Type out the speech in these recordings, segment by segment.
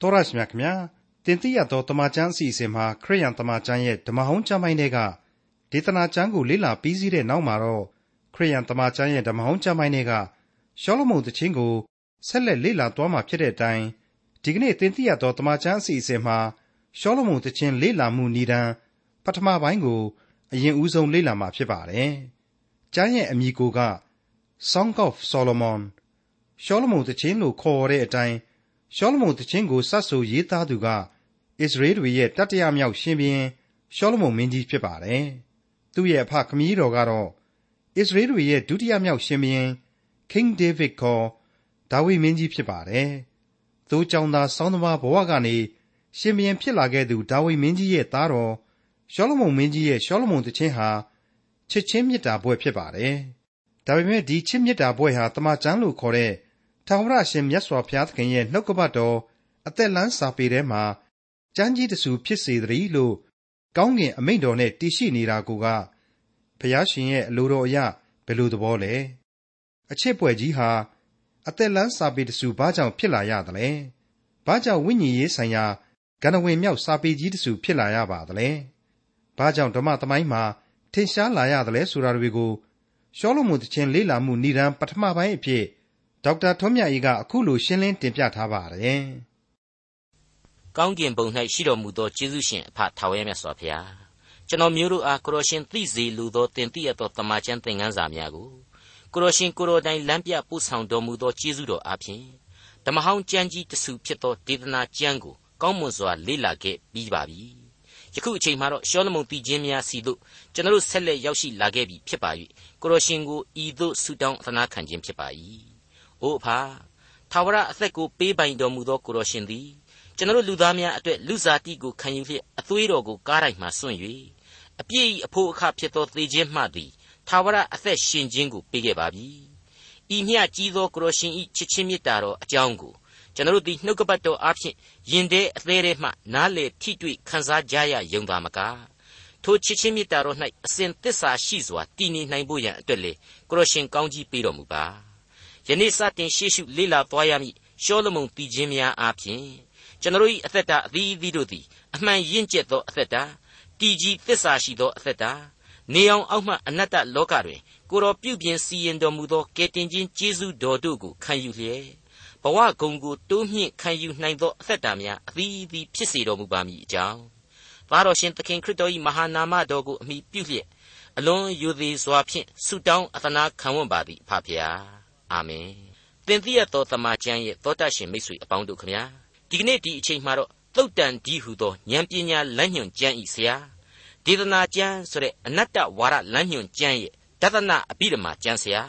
တော်ရရှိမြခင်ဗျာတင်တိရသောတမချန်းအစီအစဉ်မှာခရိယန်တမချန်းရဲ့ဓမ္မဟောင်းကျမ်းပိုင်းတွေကဒေသနာကျမ်းကိုလေ့လာပြီးစီးတဲ့နောက်မှာတော့ခရိယန်တမချန်းရဲ့ဓမ္မဟောင်းကျမ်းပိုင်းတွေကရှောလမုန်တခြင်းကိုဆက်လက်လေ့လာသွားမှာဖြစ်တဲ့အတိုင်းဒီကနေ့တင်တိရသောတမချန်းအစီအစဉ်မှာရှောလမုန်တခြင်းလေ့လာမှုဤတန်းပထမပိုင်းကိုအရင်ဦးဆုံးလေ့လာမှာဖြစ်ပါတယ်။ကျမ်းရဲ့အမည်ကိုက Song of Solomon ရှောလမုန်တခြင်းလို့ခေါ်တဲ့အတိုင်း ရှောလမုန်တခြင်းကိုစတ်ဆိုရေးသားသူကဣသရေလတွေရဲ့တတိယမြောက်ရှင်ဘုရင်ရှောလမုန်မင်းကြီးဖြစ်ပါတယ်။သူ့ရဲ့အဖခမည်းတော်ကတော့ဣသရေလတွေရဲ့ဒုတိယမြောက်ရှင်ဘုရင် King David ခေါ်ဒါဝိမင်းကြီးဖြစ်ပါတယ်။သူကြောင့်သာဆောင်းသမားဘဝကနေရှင်ဘုရင်ဖြစ်လာခဲ့သူဒါဝိမင်းကြီးရဲ့သားတော်ရှောလမုန်မင်းကြီးရဲ့ရှောလမုန်တခြင်းဟာချစ်ချင်းမေတ္တာပွဲဖြစ်ပါတယ်။ဒါပေမဲ့ဒီချစ်မေတ္တာပွဲဟာတမန်ကျမ်းလို့ခေါ်တဲ့ ထာဝရရှင်မြတ်စွာဘုရားသခင်ရဲ့နှုတ်ကပတ်တော်အသက်လန်းစာပေထဲမှာကျမ်းကြီးတဆူဖြစ်စေတည်းလို့ကောင်းကင်အမိန့်တော်နဲ့တည်ရှိနေတာကိုကဘုရားရှင်ရဲ့အလိုတော်အရဘယ်လိုသဘောလဲအချစ်ပွဲကြီးဟာအသက်လန်းစာပေတဆူဘာကြောင့်ဖြစ်လာရသလဲဘာကြောင့်ဝိညာဉ်ရေးဆိုင်ရာကဏဝင်မြောက်စာပေကြီးတဆူဖြစ်လာရပါသလဲဘာကြောင့်ဓမ္မသမိုင်းမှာထင်ရှားလာရသလဲဆိုတာတွေကိုရှောလမုန်တခြင်းလေ့လာမှုဏ္ဍန်ပထမပိုင်းအဖြစ် ဒေါက်တာထွန်းမြတ်အေးကအခုလိုရှင်းလင်းတင်ပြထားပါတယ်။ကောင်းကင်ဘုံ၌ရှိတော်မူသောကျေးဇူးရှင်အဖထာဝရမြတ်စွာဘုရားကျွန်တော်မျိုးတို့အားကိုရရှင်သိစေလိုသောတင်ပြရသောတမန်ကျမ်းသင်ခန်းစာများကိုကိုရရှင်ကိုရောတိုင်လမ်းပြပို့ဆောင်တော်မူသောကျေးဇူးတော်အားဖြင့်ဓမ္မဟောင်းကျမ်းကြီးတဆူဖြစ်သောဒေသနာကျမ်းကိုကောင်းမွန်စွာလေ့လာခဲ့ပြီးပါပြီ။ယခုအချိန်မှာတော့ရှောလမုန်ပြည်ချင်းများစီတို့ကျွန်တော်ဆက်လက်ရောက်ရှိလာခဲ့ပြီဖြစ်ပါ၍ကိုရရှင်ကိုဤသို့ဆုတောင်းသနာခံခြင်းဖြစ်ပါ၏။ အိုအဖာထာဝရအသက်ကိုပေးပိုင်တော်မူသောကိုတော်ရှင်သည်ကျွန်တော်လူသားများအတွက်လူစားတိကိုခံယူလျက်အသွေးတော်ကိုကားတိုင်းမှစွန့်၍အပြည့်အဖို့အခဖြစ်သောသေခြင်းမှသည်ထာဝရအသက်ရှင်ခြင်းကိုပေးခဲ့ပါပြီ။ဤမျှကြီးသောကိုတော်ရှင်ဤချစ်ချင်းမေတ္တာတော်အကြောင်းကိုကျွန်တော်သည်နှုတ်ကပတ်တော်အဖြစ်ယင်တဲ့အသေးသေးမှနားလေထိတွေ့ခံစားကြရယုံသာမကားထိုချစ်ချင်းမေတ္တာတော်၌အစဉ်သစ္စာရှိစွာတည်နေနိုင်ဖို့ရန်အတွက်လေကိုရရှင်ကောင်းကြီးပေးတော်မူပါ။ ယနေ့စတင်ရှေ့ရှုလေ့လာသွားရမည်ရှောလမုန်တည်ခြင်းများအားဖြင့်ကျွန်တော်၏အသက်တာအသီးသီးတို့သည်အမှန်ရင့်ကျက်သောအသက်တာတည်ကြည်သစ္စာရှိသောအသက်တာနေအောင်အောက်မှအနတ္တလောကတွင်ကိုတော်ပြုပြင်စီရင်တော်မူသောကယ်တင်ခြင်းကျေးဇူးတော်တို့ကိုခံယူလျက်ဘဝဂုံကိုတိုးမြင့်ခံယူနိုင်သောအသက်တာများအသီးသီးဖြစ်စေတော်မူပါမည်အကြောင်းသားတော်ရှင်သခင်ခရစ်တော်၏မဟာနာမတော်ကိုအမိပြုလျက်အလွန်ယူသည်စွာဖြင့်ဆုတောင်းအသနာခံဝန်ပါသည်ဖဖျား အာမင်သင်သိရသောတမန်ကျမ်းရဲ့သောတရှင်မိတ်ဆွေအပေါင်းတို့ခမညာဒီကနေ့ဒီအချိန်မှာတော့သုတ်တန်ဒီဟုသောဉာဏ်ပညာလမ်းညွှန်ကျမ်းဤဆရာဒေသနာကျမ်းဆိုတဲ့အနတ္တဝါဒလမ်းညွှန်ကျမ်းရဲ့တသနာအပိဓမ္မာကျမ်းဆရာ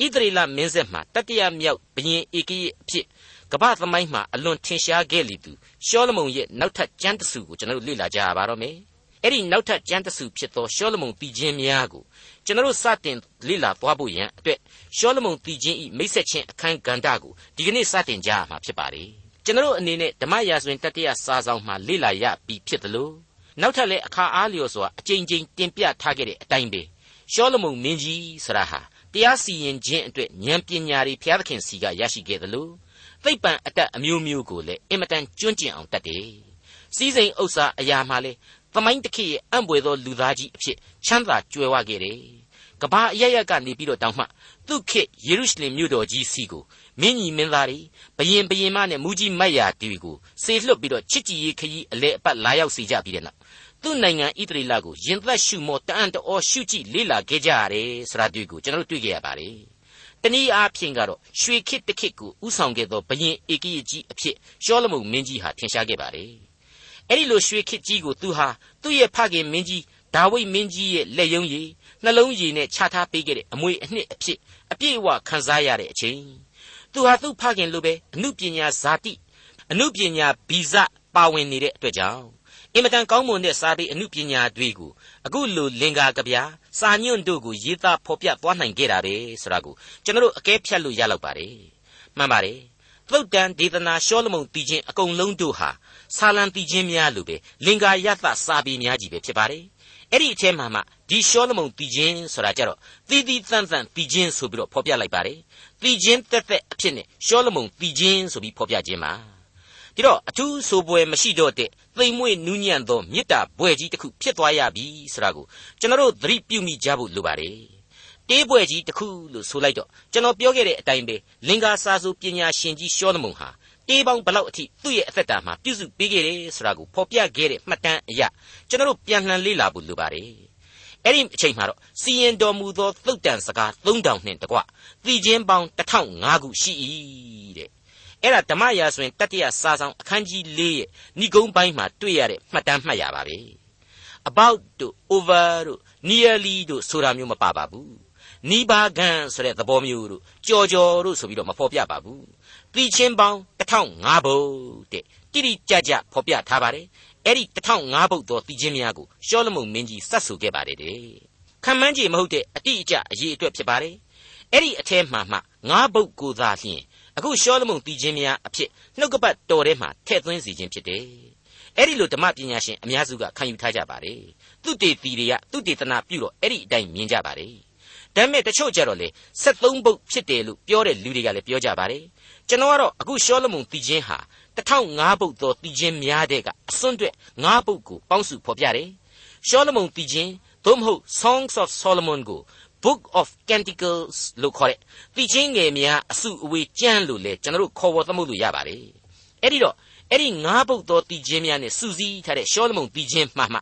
ဣသရေလမင်းဆက်မှာတတိယမြောက်ဘုရင်ဧကရဲ့အဖြစ်ကမ္ဘာသမိုင်းမှာအလွန်ထင်ရှားခဲ့လေသူရှောလမုန်ရဲ့နောက်ထပ်ကျမ်းတစုကိုကျွန်တော်တို့လေ့လာကြရပါတော့မယ် အဲ့ဒီနောက်ထပ်ကျမ်းတစုဖြစ်သောရှောလမုန်ပြည်ချင်းများကိုကျွန်တော်တို့စတင်လေ့လာသွားဖို့ရန်အတွက်ရှောလမုန်ပြည်ချင်းဤမိတ်ဆက်ချင်းအခန်းကဏ္ဍကိုဒီကနေ့စတင်ကြရမှာဖြစ်ပါတယ်ကျွန်တော်တို့အနေနဲ့ဓမ္မရာဇဝင်တတိယစာဆောင်မှာလေ့လာရပြီးဖြစ်တယ်လို့နောက်ထပ်လည်းအခါအားလျော်စွာအကြိမ်ကြိမ်တင်ပြထားခဲ့တဲ့အတိုင်းပဲရှောလမုန်မင်းကြီးဆရာဟာတရားစီရင်ခြင်းအတွက်ဉာဏ်ပညာတွေဘုရားသခင်စီကရရှိခဲ့တယ်လို့သိပ္ပံအတတ်အမျိုးမျိုးကိုလည်းအင်မတန်ကျွန့်ကျင်အောင်တတ်တယ်စီးစိမ်ဥစ္စာအရာမှလည်း သမိုင်းတစ်ခေတ်ရဲ့အံ့ဘွယ်သောလူသားကြီးအဖြစ်ချမ်းသာကြွယ်ဝခဲ့တယ်။ကဘာအရရက်ကနေပြီးတော့တောင်းမှသူ့ခေတ်ယေရုရှလင်မြို့တော်ကြီးစီကိုမင်းကြီးမင်းသားတွေဘယင်ဘယင်မနဲ့မူကြီးမတ်ရာတွေကိုစေလွှတ်ပြီးတော့ချစ်ကြည်ရေးခရီးအလဲအပတ်လာရောက်စေကြပြီးတဲ့နောက်သူ့နိုင်ငံဣသရေလကိုရင်သက်ရှုမောတအံ့တော်ရှုကြည့်လေ့လာခဲ့ကြရတယ်ဆိုတာတွေ့ကိုကျွန်တော်တို့တွေ့ကြရပါတယ်။တနည်းအားဖြင့်ကတော့ရွှေခေတ်တစ်ခေတ်ကိုဥဆောင်ခဲ့သောဘယင်ဧကရကြီးအဖြစ်ရှောလမုန်မင်းကြီးဟာထင်ရှားခဲ့ပါတယ်။ အဲ့ဒီလိုရွှေခေတ်ကြီးကိုသူဟာသူ့ရဲ့ဖခင်မင်းကြီးဒါဝိဒ်မင်းကြီးရဲ့လက်ယုံရည်နှလုံးရည်နဲ့ခြားထားပေးခဲ့တဲ့အမွေအနှစ်အဖြစ်အပြည့်အဝခံစားရတဲ့အချိန်သူဟာသူ့ဖခင်လိုပဲအမှုပညာဇာတိအမှုပညာဗီဇပါဝင်နေတဲ့အတွက်ကြောင့်အင်မတန်ကောင်းမွန်တဲ့စာပေအမှုပညာတွေကိုအခုလိုလင်္ကာကဗျာစာညွန့်တို့ကိုရေးသားဖော်ပြသွားနိုင်ခဲ့တာပဲဆိုတာကိုကျွန်တော်တို့အကဲဖြတ်လို့ရလောက်ပါတယ်မှန်ပါတယ်သုတ်တန်ဒေသနာရှောလမုန်တည်ခြင်းအကုန်လုံးတို့ဟာ ဆာလံတည်ခြင်းများလိုပဲလင်္ကာယတစာပေများကြီးပဲဖြစ်ပါတယ်အဲ့ဒီအထဲမှာမှဒီရှောလမုန်တည်ခြင်းဆိုတာကြတော့သီးသီးသန့်သန့်တည်ခြင်းဆိုပြီးတော့ဖော်ပြလိုက်ပါတယ်တည်ခြင်းတက်တက်အဖြစ်နဲ့ရှောလမုန်တည်ခြင်းဆိုပြီးဖော်ပြခြင်းပါဒီတော့အထူးဆိုပွဲမရှိတော့တဲ့သိမ်မွေ့နူးညံ့သောမေတ္တာဘွဲ့ကြီးတစ်ခုဖြစ်သွားရပြီဆိုတာကိုကျွန်တော်တို့သတိပြုမိကြဖို့လိုပါတယ်တေးပွဲကြီးတစ်ခုလို့ဆိုလိုက်တော့ကျွန်တော်ပြောခဲ့တဲ့အတိုင်းပဲလင်္ကာစာဆိုပညာရှင်ကြီးရှောလမုန်ဟာ တေးပေါင်းဘလောက်အထိသူ့ရဲ့အသက်တာမှာပြုစုပေးခဲ့တယ်ဆိုတာကိုဖော်ပြခဲ့တဲ့မှတ်တမ်းအရကျွန်တော်တို့ပြန်လှန်လေ့လာဖို့လိုပါတယ်အဲ့ဒီအချိန်မှာတော့စီရင်တော်မူသောသုတ်တန်စကား3000နှင့်တကွသီချင်းပေါင်း1005ခုရှိ၏တဲ့အဲ့ဒါဓမ္မရာဆိုရင်တတိယစာဆောင်အခန်းကြီး၄ရဲ့ဏိဂုံးပိုင်းမှာတွေ့ရတဲ့မှတ်တမ်းမှတ်ရပါပဲ about တို့ over တို့ nearly တို့ဆိုတာမျိုးမပါပါဘူးနီးပါးကန်ဆိုတဲ့သဘောမျိုးတို့ကြော်ကြော်တို့ဆိုပြီးတော့မဖော်ပြပါဘူးသီချင်းပေါင်း 1005ဘုတ်တဲ့တိတိကျကျဖော်ပြထားပါတယ်အဲ့ဒီ1005ဘုတ်သောသီချင်းများကိုရှောလမုန်မင်းကြီးစတ်ဆူခဲ့ပါတယ်တဲ့ခံမှန်းကြည့်မဟုတ်တဲ့အတိအကျအရေးအတွက်ဖြစ်ပါတယ်အဲ့ဒီအထဲမှာမှ9ဘုတ်ကိုသာလျှင်အခုရှောလမုန်တည်ခြင်းများအဖြစ်နှုတ်ကပတ်တော်ထဲမှာထည့်သွင်းစီခြင်းဖြစ်တယ်။အဲ့ဒီလိုဓမ္မပညာရှင်အများစုကခံယူထားကြပါတယ်။သူတေတီတွေကသူတေသနာပြုတော့အဲ့ဒီအတိုင်းမြင်ကြပါတယ်။ဒါပေမဲ့တချို့ကြတော့လေ73ဘုတ်ဖြစ်တယ်လို့ပြောတဲ့လူတွေကလည်းပြောကြပါတယ်။ ကျွန်တော်ကတော့အခုရှောလမုန်တည်ခြင်းဟာ1005ဘုတ်သောတည်ခြင်းများတဲ့ကအစွန်းတွက်9ဘုတ်ကိုပေါင်းစုဖော်ပြတယ်။ရှောလမုန်တည်ခြင်းသို့မဟုတ် Songs of Solomon ကို Book of Canticles လို့ခေါ်တဲ့သိချင်းငယ်များအစုအဝေးကျမ်းလို့လေကျွန်တော်တို့ခေါ်ဝေါ်သမုတ်လို့ရပါတယ်။အဲ့ဒီတော့အဲ့ဒီငါးပုတ်သောသိချင်းများနဲ့စူးစီးထားတဲ့ရှောလမုန်သိချင်းမှမှ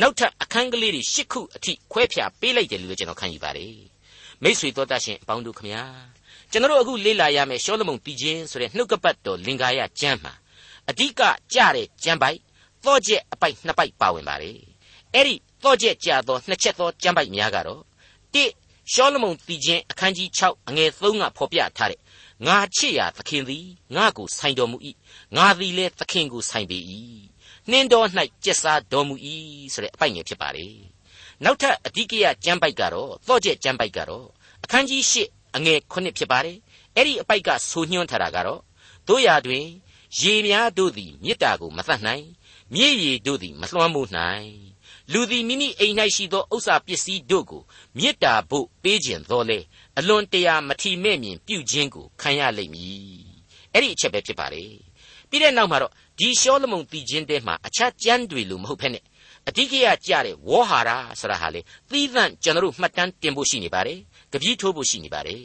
နောက်ထပ်အခန်းကလေးတွေ၈ခုအထိခွဲဖြာပေးလိုက်တယ်လို့ကျွန်တော်ခံယူပါတယ်။ မိတ်ဆွေတော်တတ်ရှင်အပေါင်းတို့ခမညာကျွန်တော်တို့အခုလေ့လာရမယ့်ရှောလမုန်သိချင်းဆိုတဲ့နှုတ်ကပတ်တော်လင်္ကာယကျမ်းမှာအဓိကကြတဲ့ကျမ်းပိုက်သော့ကျက်အပိုက်နှစ်ပိုက်ပါဝင်ပါတယ်။အဲ့ဒီသော့ကျက်ကြသောနှစ်ချက်သောကျမ်းပိုက်များကတော့တိရှောလမုန်တည်ခြင်းအခန်းကြီး6အငယ်3ကဖော်ပြထားတဲ့ငါချစ်ရာသခင်သည်ငါကိုဆိုင်တော်မူ၏ငါသည်လည်းသခင်ကိုဆိုင်ပေ၏နှင်းတော်၌ကျက်စားတော်မူ၏ဆိုတဲ့အပိုက်ငယ်ဖြစ်ပါလေ နောက်ထပ်အဓိကရကျမ်းပိုက်ကတော့သော့ကျက်ကျမ်းပိုက်ကတော့အခန်းကြီး8အငယ်9ဖြစ်ပါတယ်အဲ့ဒီအပိုက်ကဆိုညွှန်းထားတာကတော့တို့ရာတွင်ရေများတို့သည်မေတ္တာကိုမသတ်နိုင်မြေရည်တို့သည်မလွှမ်းမိုးနိုင်လူသည်မိမိအိမ်၌ရှိသောဥစ္စာပစ္စည်းတို့ကိုမေတ္တာဖို့ပေးခြင်းသောလေအလွန်တရာမထီမဲ့မြင်ပြုခြင်းကိုခံရလိမ့်မည်အဲ့ဒီအချက်ပဲဖြစ်ပါလေပြီးတဲ့နောက်မှာတော့ဒီရှောလမုန်တည်ခြင်းတဲမှာအခြားကျမ်းတွေလိုမဟုတ်ဖ ೇನೆ အဓိကရကြတဲ့ဝေါဟာရဆိုတာဟာလေသီးသန့်ကျွန်တော်တို့မှတ်တမ်းတင်ဖို့ရှိနေပါတယ်ကြပြည့်ထိုးဖို့ရှိနေပါတယ်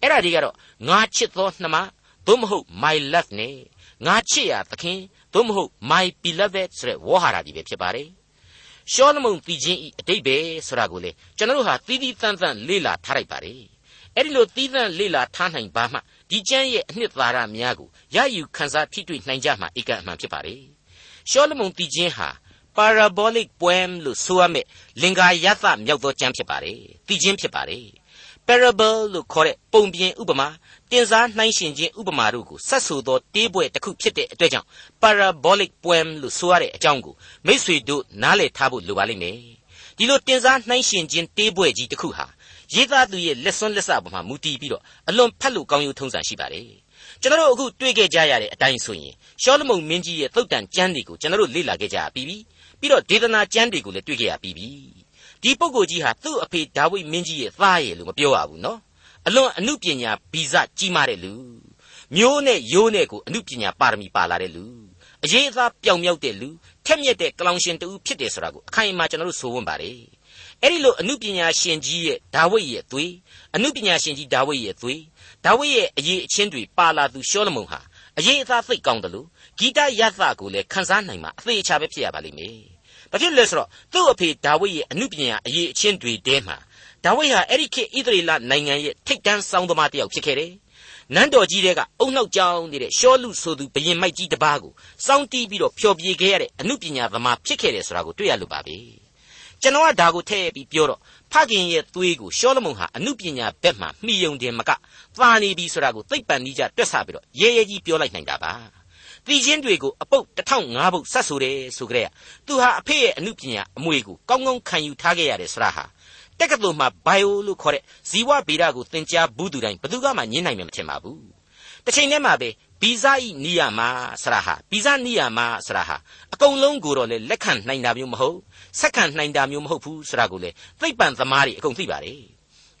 အဲ့ဒါတွေကတော့ငါချစ်သောနှမသို့မဟုတ် my love နဲ့ငါချစ်ရသခင်သို့မဟုတ် my beloved ဆိုတဲ့ဝေါဟာရတွေပဲဖြစ်ပါတယ်ရှောလမုန်တည်ခြင်းဤအတိတ်ပဲဆိုတာကိုလေကျွန်တော်တို့ဟာသီးသီးသန့်သန့်လေ့လာထားလိုက်ပါတယ်အဲ့ဒီလိုသီးသန့်လေ့လာထားနိုင်ပါမှဒီကျမ်းရဲ့အနှစ်သာရများကိုရယူခန်းစားထိတွေ့နိုင်ကြမှာဧကအမှန်ဖြစ်ပါတယ်ရှောလမုန်တည်ခြင်းဟာ parabolic poem လို့ဆိုရမယ်လင်္ကာယသမြောက်သောကျမ်းဖြစ်ပါတယ်တည်ခြင်းဖြစ်ပါတယ် parable လို့ခေါ်တဲ့ပုံပြင်ဥပမာတင်စားနှိုင်းရှင်ခြင်းဥပမာတို့ကိုဆက်ဆိုသောတေးပွဲတစ်ခုဖြစ်တဲ့အတွက်ကြောင့် parabolic poem လို့ဆိုရတဲ့အကြောင်းကိုမိษွေတို့နားလည်ထားဖို့လိုပါလိမ့်မယ်ဒီလိုတင်စားနှိုင်းရှင်ခြင်းတေးပွဲကြီးတစ်ခုဟာရေးသားသူရဲ့လက်စွန်းလက်စပေါ်မှာမူတည်ပြီးတော့အလွန်ဖတ်လို့ကောင်းရုံထုံးစံရှိပါတယ်ကျွန်တော်တို့အခုတွေ့ခဲ့ကြရတဲ့အတိုင်းဆိုရင်ရှောလမုန်မင်းကြီးရဲ့သုတ်တန်ကျမ်းတွေကိုကျွန်တော်တို့လေ့လာခဲ့ကြပြီးပြီ ပြီးတော့ဒေသနာကျမ်းတွေကိုလည်းတွေ့ခဲ့ရပြီးပြီဒီပုဂ္ဂိုလ်ကြီးဟာသူ့အဖေဒါဝိဒ်မင်းကြီးရဲ့သားရဲ့လို့မပြောရဘူးနော်အလွန်အမှုပညာဗီဇကြီးမားတဲ့လူမျိုးနဲ့ရိုးနဲ့ကိုအမှုပညာပါရမီပါလာတဲ့လူအရေးအသားပြောင်မြောက်တဲ့လူထက်မြက်တဲ့ကလောင်ရှင်တူဖြစ်တယ်ဆိုတာကိုအခိုင်အမာကျွန်တော်တို့ဆိုဝင်ပါတယ်အဲ့ဒီလိုအမှုပညာရှင်ကြီးရဲ့ဒါဝိဒ်ရဲ့သွေးအမှုပညာရှင်ကြီးဒါဝိဒ်ရဲ့သွေးဒါဝိဒ်ရဲ့အရေးအချင်းတွေပါလာသူရှောလမုန်ဟာအရေးအသားသိပ်ကောင်းတယ်လို့ ဂီတရသကိုလည်းခန်းစားနိုင်မှာအသေးအချာပဲဖြစ်ရပါလိမ့်မယ်။ဘာဖြစ်လဲဆိုတော့သူ့အဖေဒါဝိဒ်ရဲ့အမှုပညာအရေးအချင်းတွေတဲမှာဒါဝိဒ်ဟာအဲ့ဒီခေတ်ဣသရေလနိုင်ငံရဲ့ထိပ်တန်းစောင်းသမားတစ်ယောက်ဖြစ်ခဲ့တယ်။နန်းတော်ကြီးတဲ့အုံနှောက်ကြောင်းနေတဲ့ရှောလူဆိုသူဘရင်မိုက်ကြီးတစ်ပါးကိုစောင်းတီးပြီးတော့ဖျော်ဖြေခဲ့ရတဲ့အမှုပညာသမားဖြစ်ခဲ့တယ်ဆိုတာကိုတွေ့ရလို့ပါပဲ။ကျွန်တော်ကဒါကိုထည့်ပြီးပြောတော့ဖခင်ရဲ့သွေးကိုရှောလမုန်ဟာအမှုပညာဘက်မှမှီယုံတယ်မကသာနေပြီဆိုတာကိုသိပ္ပံကြီးကြတွက်ဆပြီးတော့ရဲရဲကြီးပြောလိုက်နိုင်တာပါ။ တီချင်းတွေကိုအပုတ်1005ပုတ်ဆက်ဆိုတယ်ဆိုကြတဲ့သူဟာအဖေရဲ့အမှုပညာအမွေကိုကောင်းကောင်းခံယူထားခဲ့ရတယ်ဆိုတာဟာတက္ကသိုလ်မှာဘိုင်ယိုလို့ခေါ်တဲ့ဇီဝဗေဒကိုသင်ကြားဘူးသူတိုင်းဘယ်သူမှညင်းနိုင်မှာမထင်ပါဘူးတစ်ချိန်တည်းမှာပဲဗီဇဤနိယာမဆရာဟာဗီဇနိယာမဆရာဟာအကုန်လုံးကိုတော့လေလက်ခံနိုင်တာမျိုးမဟုတ်ဆက်ခံနိုင်တာမျိုးမဟုတ်ဘူးဆရာကိုလေသိပ္ပံသမားတွေအကုန်သိပါတယ်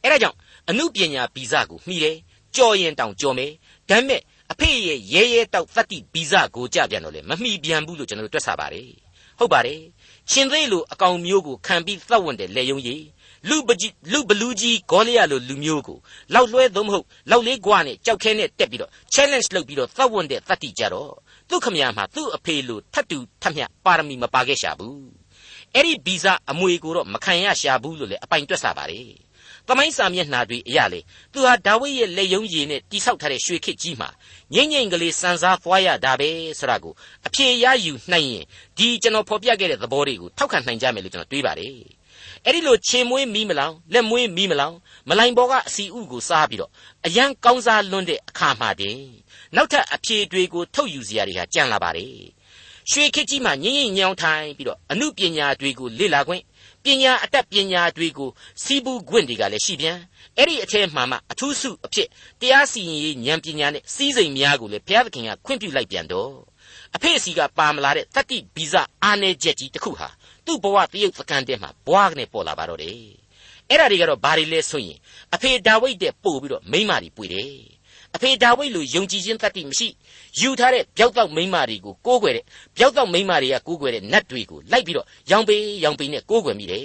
အဲဒါကြောင့်အမှုပညာဗီဇကိုမှီတယ်ကြော်ရင်တောင်ကြော်မယ်ဒါပေမဲ့ အဖေရဲ့ရဲရဲတောက်သတ္တိဗီဇကိုကြပြန်တော့လေမမိပြန်ဘူးလို့ကျွန်တော်တို့တွက်ဆပါတယ်ဟုတ်ပါတယ်ရှင်သေးလိုအကောင်မျိုးကိုခံပြီးသတ်ဝင်တဲ့လေယုံကြီးလူပကြီးလူဘလူးကြီးဂေါလိယလိုလူမျိုးကိုလောက်လွှဲသုံးမဟုတ်လောက်လေးကွာနဲ့ကြောက်ခဲနဲ့တက်ပြီးတော့ challenge လုပ်ပြီးတော့သတ်ဝင်တဲ့သတ္တိကြတော့သူ့ခမရမှာသူ့အဖေလိုထတ်တူထတ်မြပါရမီမပါခဲ့ရှာဘူးအဲ့ဒီဗီဇအမွေကိုတော့မခံရရှာဘူးလို့လေအပိုင်တွက်ဆပါတယ် သမိုင်းစာမျက်နှာတွေအရလေသူဟာဒါဝိဒ်ရဲ့လက်ယုံရည်နဲ့တိဆောက်ထားတဲ့ရွှေခေတ်ကြီးမှာငိမ့်ငိမ့်ကလေးစံစားသွားရတာပဲဆိုတာကိုအဖြေရယူနိုင်ရင်ဒီကျွန်တော်ဖော်ပြခဲ့တဲ့သဘောတွေကိုထောက်ခံနိုင်ကြမယ်လို့ကျွန်တော်တွေးပါတယ်အဲ့ဒီလိုခြေမွေးမီးမလောင်လက်မွေးမီးမလောင်မလိုင်ဘောကအစီဥကိုစားပြီးတော့အရန်ကောင်းစားလွန်းတဲ့အခါမှတင်နောက်ထပ်အဖြေတွေကိုထုတ်ယူစရာတွေဟာကြံလာပါတယ်ရွှေခေတ်ကြီးမှာငိမ့်ငိမ့်ညောင်းထိုင်ပြီးတော့အမှုပညာတွေကိုလေ့လာခွင့် ပညာအတတ်ပညာတွေကိုစီးပူးခွင့်တွေကလည်းရှိပြန်အဲ့ဒီအထဲမှာမှအထူးစုအဖြစ်တရားစီရင်ရေးဉာဏ်ပညာနဲ့စီးစိမ်များကိုလည်းဘုရားသခင်ကခွင့်ပြုလိုက်ပြန်တော့အဖေစီကပါမလာတဲ့တတိဗီဇအာနေချက်ကြီးတစ်ခုဟာသူ့ဘဝတရုပ်သကန်တဲ့မှာဘွားကနေပေါ်လာပါတော့တယ်အဲ့ဒါတွေကတော့ဘာတွေလဲဆိုရင်အဖေဒါဝိဒ်တဲ့ပို့ပြီးတော့မိမတွေပွေတယ်အဖေဒါဝိဒ်လိုယုံကြည်ခြင်းတတ္တိမရှိ ယူထားတဲ့ပျောက်တော့မိန်းမတွေကိုကိုးကွယ်တဲ့ပျောက်တော့မိန်းမတွေကကိုးကွယ်တဲ့နတ်တွေကိုလိုက်ပြီးတော့ရောင်ပေရောင်ပေနဲ့ကိုးကွယ်မိတယ်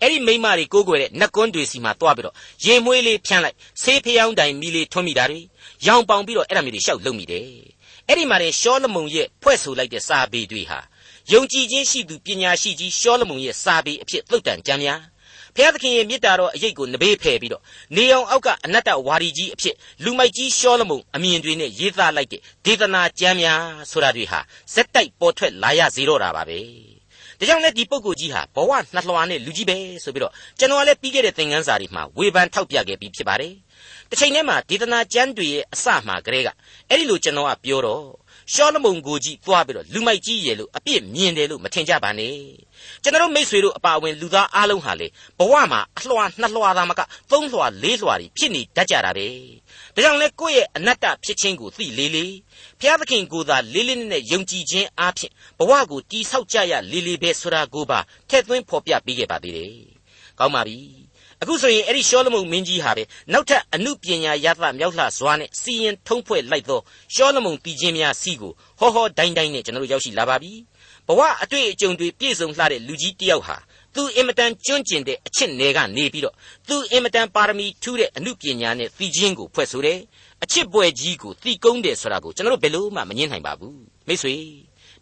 အဲ့ဒီမိန်းမတွေကိုးကွယ်တဲ့နတ်ကွန်းတွေစီမှာတွားပြီးတော့ရေမွေးလေးဖြန်းလိုက်ဆေးဖျောင်းတိုင်မီလေးထွန်းမိတာတွေရောင်ပေါင်ပြီးတော့အဲ့ဒါမျိုးတွေရှောက်လုံမိတယ်အဲ့ဒီမှာတဲ့ရှောလမုန်ရဲ့ဖွဲ့ဆိုလိုက်တဲ့စာပေတွေဟာယုံကြည်ခြင်းရှိသူပညာရှိကြီးရှောလမုန်ရဲ့စာပေအဖြစ်သုတ်တန်ကြံများ ဖျားသခင်ရဲ့မေတ္တာတော်အရေးကိုနဘေးဖယ်ပြီးတော့နေအောင်အောက်ကအနတ္တဝါဒီကြီးအဖြစ်လူမိုက်ကြီးရှောလမုန်အမြင်တွေနဲ့ရေးသားလိုက်တဲ့ဒေသနာကျမ်းများဆိုတာတွေဟာဇက်တိုက်ပေါ်ထွက်လာရစေတော့တာပါပဲဒါကြောင့်လည်းဒီပုဂ္ဂိုလ်ကြီးဟာဘဝနှလွှာနဲ့လူကြီးပဲဆိုပြီးတော့ကျွန်တော်ကလည်းပြီးခဲ့တဲ့သင်ခန်းစာတွေမှာဝေဖန်ထောက်ပြခဲ့ပြီးဖြစ်ပါတယ်တစ်ချိန်တည်းမှာဒေသနာကျမ်းတွေရဲ့အစမှာကလေးကအဲ့ဒီလိုကျွန်တော်ကပြောတော့ ရှောလမုန်ကိုကြီးသွားပြီးတော့လူမိုက်ကြီးရဲ့လို့အပြစ်မြင်တယ်လို့မထင်ကြပါနဲ့ကျွန်တော်မိษွေတို့အပါအဝင်လူသားအားလုံးဟာလေဘဝမှာအလွှာနှစ်လွှာသာမကသုံးလွှာလေးလွှာတွေဖြစ်နေတတ်ကြတာပဲဒါကြောင့်လဲကိုယ့်ရဲ့အနတ္တဖြစ်ခြင်းကိုသိလေးလေးဘုရားသခင်ကိုယ်သာလေးလေးနဲ့ယုံကြည်ခြင်းအားဖြင့်ဘဝကိုတိဆောက်ကြရလေးလေးပဲဆိုတာကိုပါထည့်သွင်းဖော်ပြပေးခဲ့ပါသေးတယ်ကောင်းပါပြီ အခုဆိုရင်အဲ့ဒီရှောလမုန်မင်းကြီးဟာပဲနောက်ထပ်အမှုပညာရသမြောက်လှစွာနဲ့စီရင်ထုံးဖွဲ့လိုက်သောရှောလမုန်တည်ခြင်းများစီကိုဟောဟောတိုင်းတိုင်းနဲ့ကျွန်တော်တို့ရောက်ရှိလာပါပြီဘဝအတွေ့အကြုံတွေပြည့်စုံလှတဲ့လူကြီးတယောက်ဟာသူအင်မတန်ကျွန့်ကျင်တဲ့အချစ်နယ်ကနေပြီးတော့သူအင်မတန်ပါရမီထူးတဲ့အမှုပညာနဲ့သိခြင်းကိုဖွဲ့ဆိုတယ်အချစ်ပွဲကြီးကိုသိကုန်းတယ်ဆိုတာကိုကျွန်တော်တို့ဘယ်လို့မှမငင်းနိုင်ပါဘူးမိတ်ဆွေ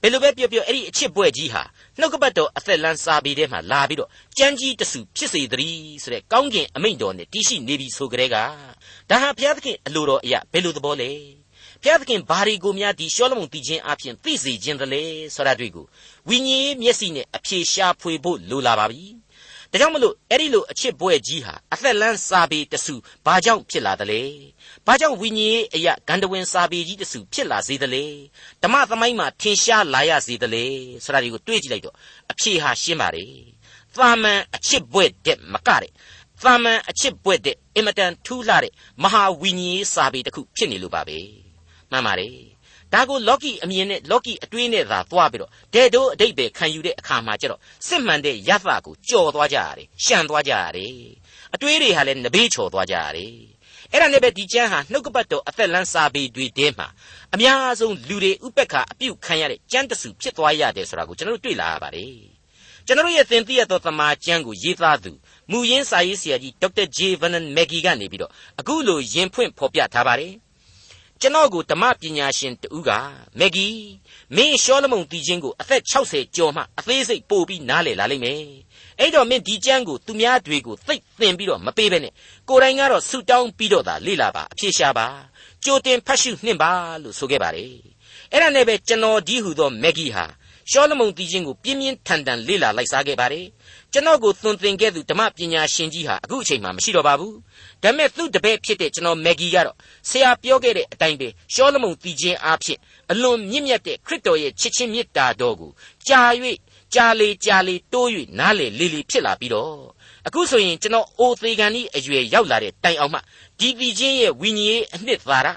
ဘယ်လိုပဲပြောပြောအဲ့ဒီအချစ်ပွဲကြီးဟာ နှုတ်ကပတ်တော်အသက်လန်းစာပေထဲမှာလာပြီးတော့ကြမ်းကြီးတဆူဖြစ်စေတည်းဆိုတဲ့ကောင်းကင်အမိန့်တော်နဲ့တရှိနေပြီဆိုကြတဲ့ကဒါဟာဘုရားသခင်အလိုတော်အရာဘယ်လိုသဘောလဲဘုရားသခင်ဘာရီကိုများဒီရှောလမုန်တည်ခြင်းအပြင်သိစေခြင်းတလေဆိုတာတွေ့ကိုဝိညာဉ်မျက်စိနဲ့အဖြေရှာဖွေဖို့လိုလာပါပြီဒါကြောင့်မလို့အဲ့ဒီလိုအချစ်ပွဲကြီးဟာအသက်လန်းစာပေတဆူဘာကြောင့်ဖြစ်လာသလဲ ဘာကြောင့်ဝိညာဉ်ရေးအရာဂန္ဓဝင်စာပေကြီးတဆူဖြစ်လာစေသလဲဓမ္မသမိုင်းမှာထင်ရှားလာရစေသလဲဆိုတာဒီကိုတွေးကြည့်လိုက်တော့အဖြေဟာရှင်းပါတယ်သာမန်အချစ်ပွဲတဲ့မကတဲ့သာမန်အချစ်ပွဲတဲ့အင်မတန်ထူးလှတဲ့မဟာဝိညာဉ်ရေးစာပေတစ်ခုဖြစ်နေလို့ပါပဲမှန်ပါတယ်ဒါကိုလော်ကီအမြင်နဲ့လော်ကီအတွေးနဲ့သာသွားပြီးတော့တဲ့တို့အတိတ်ပဲခံယူတဲ့အခါမှာကျတော့စစ်မှန်တဲ့ရသကိုကြော်သွားကြရတယ်ရှံသွားကြရတယ်အတွေးတွေဟာလည်းနဘေးချော်သွားကြရတယ် အဲ့ဒါနဲ့ပဲဒီကျမ်းဟာနှုတ်ကပတ်တော်အသက်လန်းစာပေတွေထဲမှာအများဆုံးလူတွေဥပက္ခအပြုတ်ခံရတဲ့ကျမ်းတစုဖြစ်သွားရတယ်ဆိုတာကိုကျွန်တော်တို့တွေ့လာရပါတယ်ကျွန်တော်ရဲ့သင်သိရသောသမာကျမ်းကိုရေးသားသူမူရင်းစာရေးဆရာကြီးဒေါက်တာဂျေဗန်နန်မက်ဂီကနေပြီးတော့အခုလိုယင်ဖွင့်ဖော်ပြထားပါတယ်ကျွန်တော်ကိုဓမ္မပညာရှင်တူကမက်ဂီမင်းရှောလမုန်တီချင်းကိုအသက်60ကျော်မှအသေးစိတ်ပို့ပြီးနားလည်လာလိမ့်မယ် အဲ့တော့မင်းဒီကျမ်းကိုသူများတွေကိုသိသင်ပြီးတော့မပေးဘဲနဲ့ကိုယ်တိုင်ကတော့ဆူတောင်းပြီးတော့သာလေ့လာပါအဖြေရှာပါကြိုတင်ဖတ်ရှုနှင့်ပါလို့ဆိုခဲ့ပါတယ်အဲ့ဒါနဲ့ပဲကျွန်တော်ဒီဟုသောမက်ဂီဟာရှောလမုန်တီချင်းကိုပြင်းပြင်းထန်ထန်လေ့လာလိုက်စားခဲ့ပါတယ်ကျွန်တော်ကိုသွန်သင်ခဲ့သူဓမ္မပညာရှင်ကြီးဟာအခုအချိန်မှမရှိတော့ပါဘူးဒါပေမဲ့သူ့တပည့်ဖြစ်တဲ့ကျွန်တော်မက်ဂီကတော့ဆရာပြောခဲ့တဲ့အတိုင်းပဲရှောလမုန်တီချင်းအားဖြင့်အလွန်မြင့်မြတ်တဲ့ခရစ်တော်ရဲ့ချစ်ချင်းမေတ္တာတော်ကိုကြာ၍ ကြာလေကြာလေတိုး၍နားလေလေလေဖြစ်လာပြီးတော့အခုဆိုရင်ကျွန်တော်အိုသေးကန်ဤအရွယ်ရောက်လာတဲ့တိုင်အောင်မှဒီတီချင်းရဲ့ဝိညာဉ်ရေးအနှစ်သာရ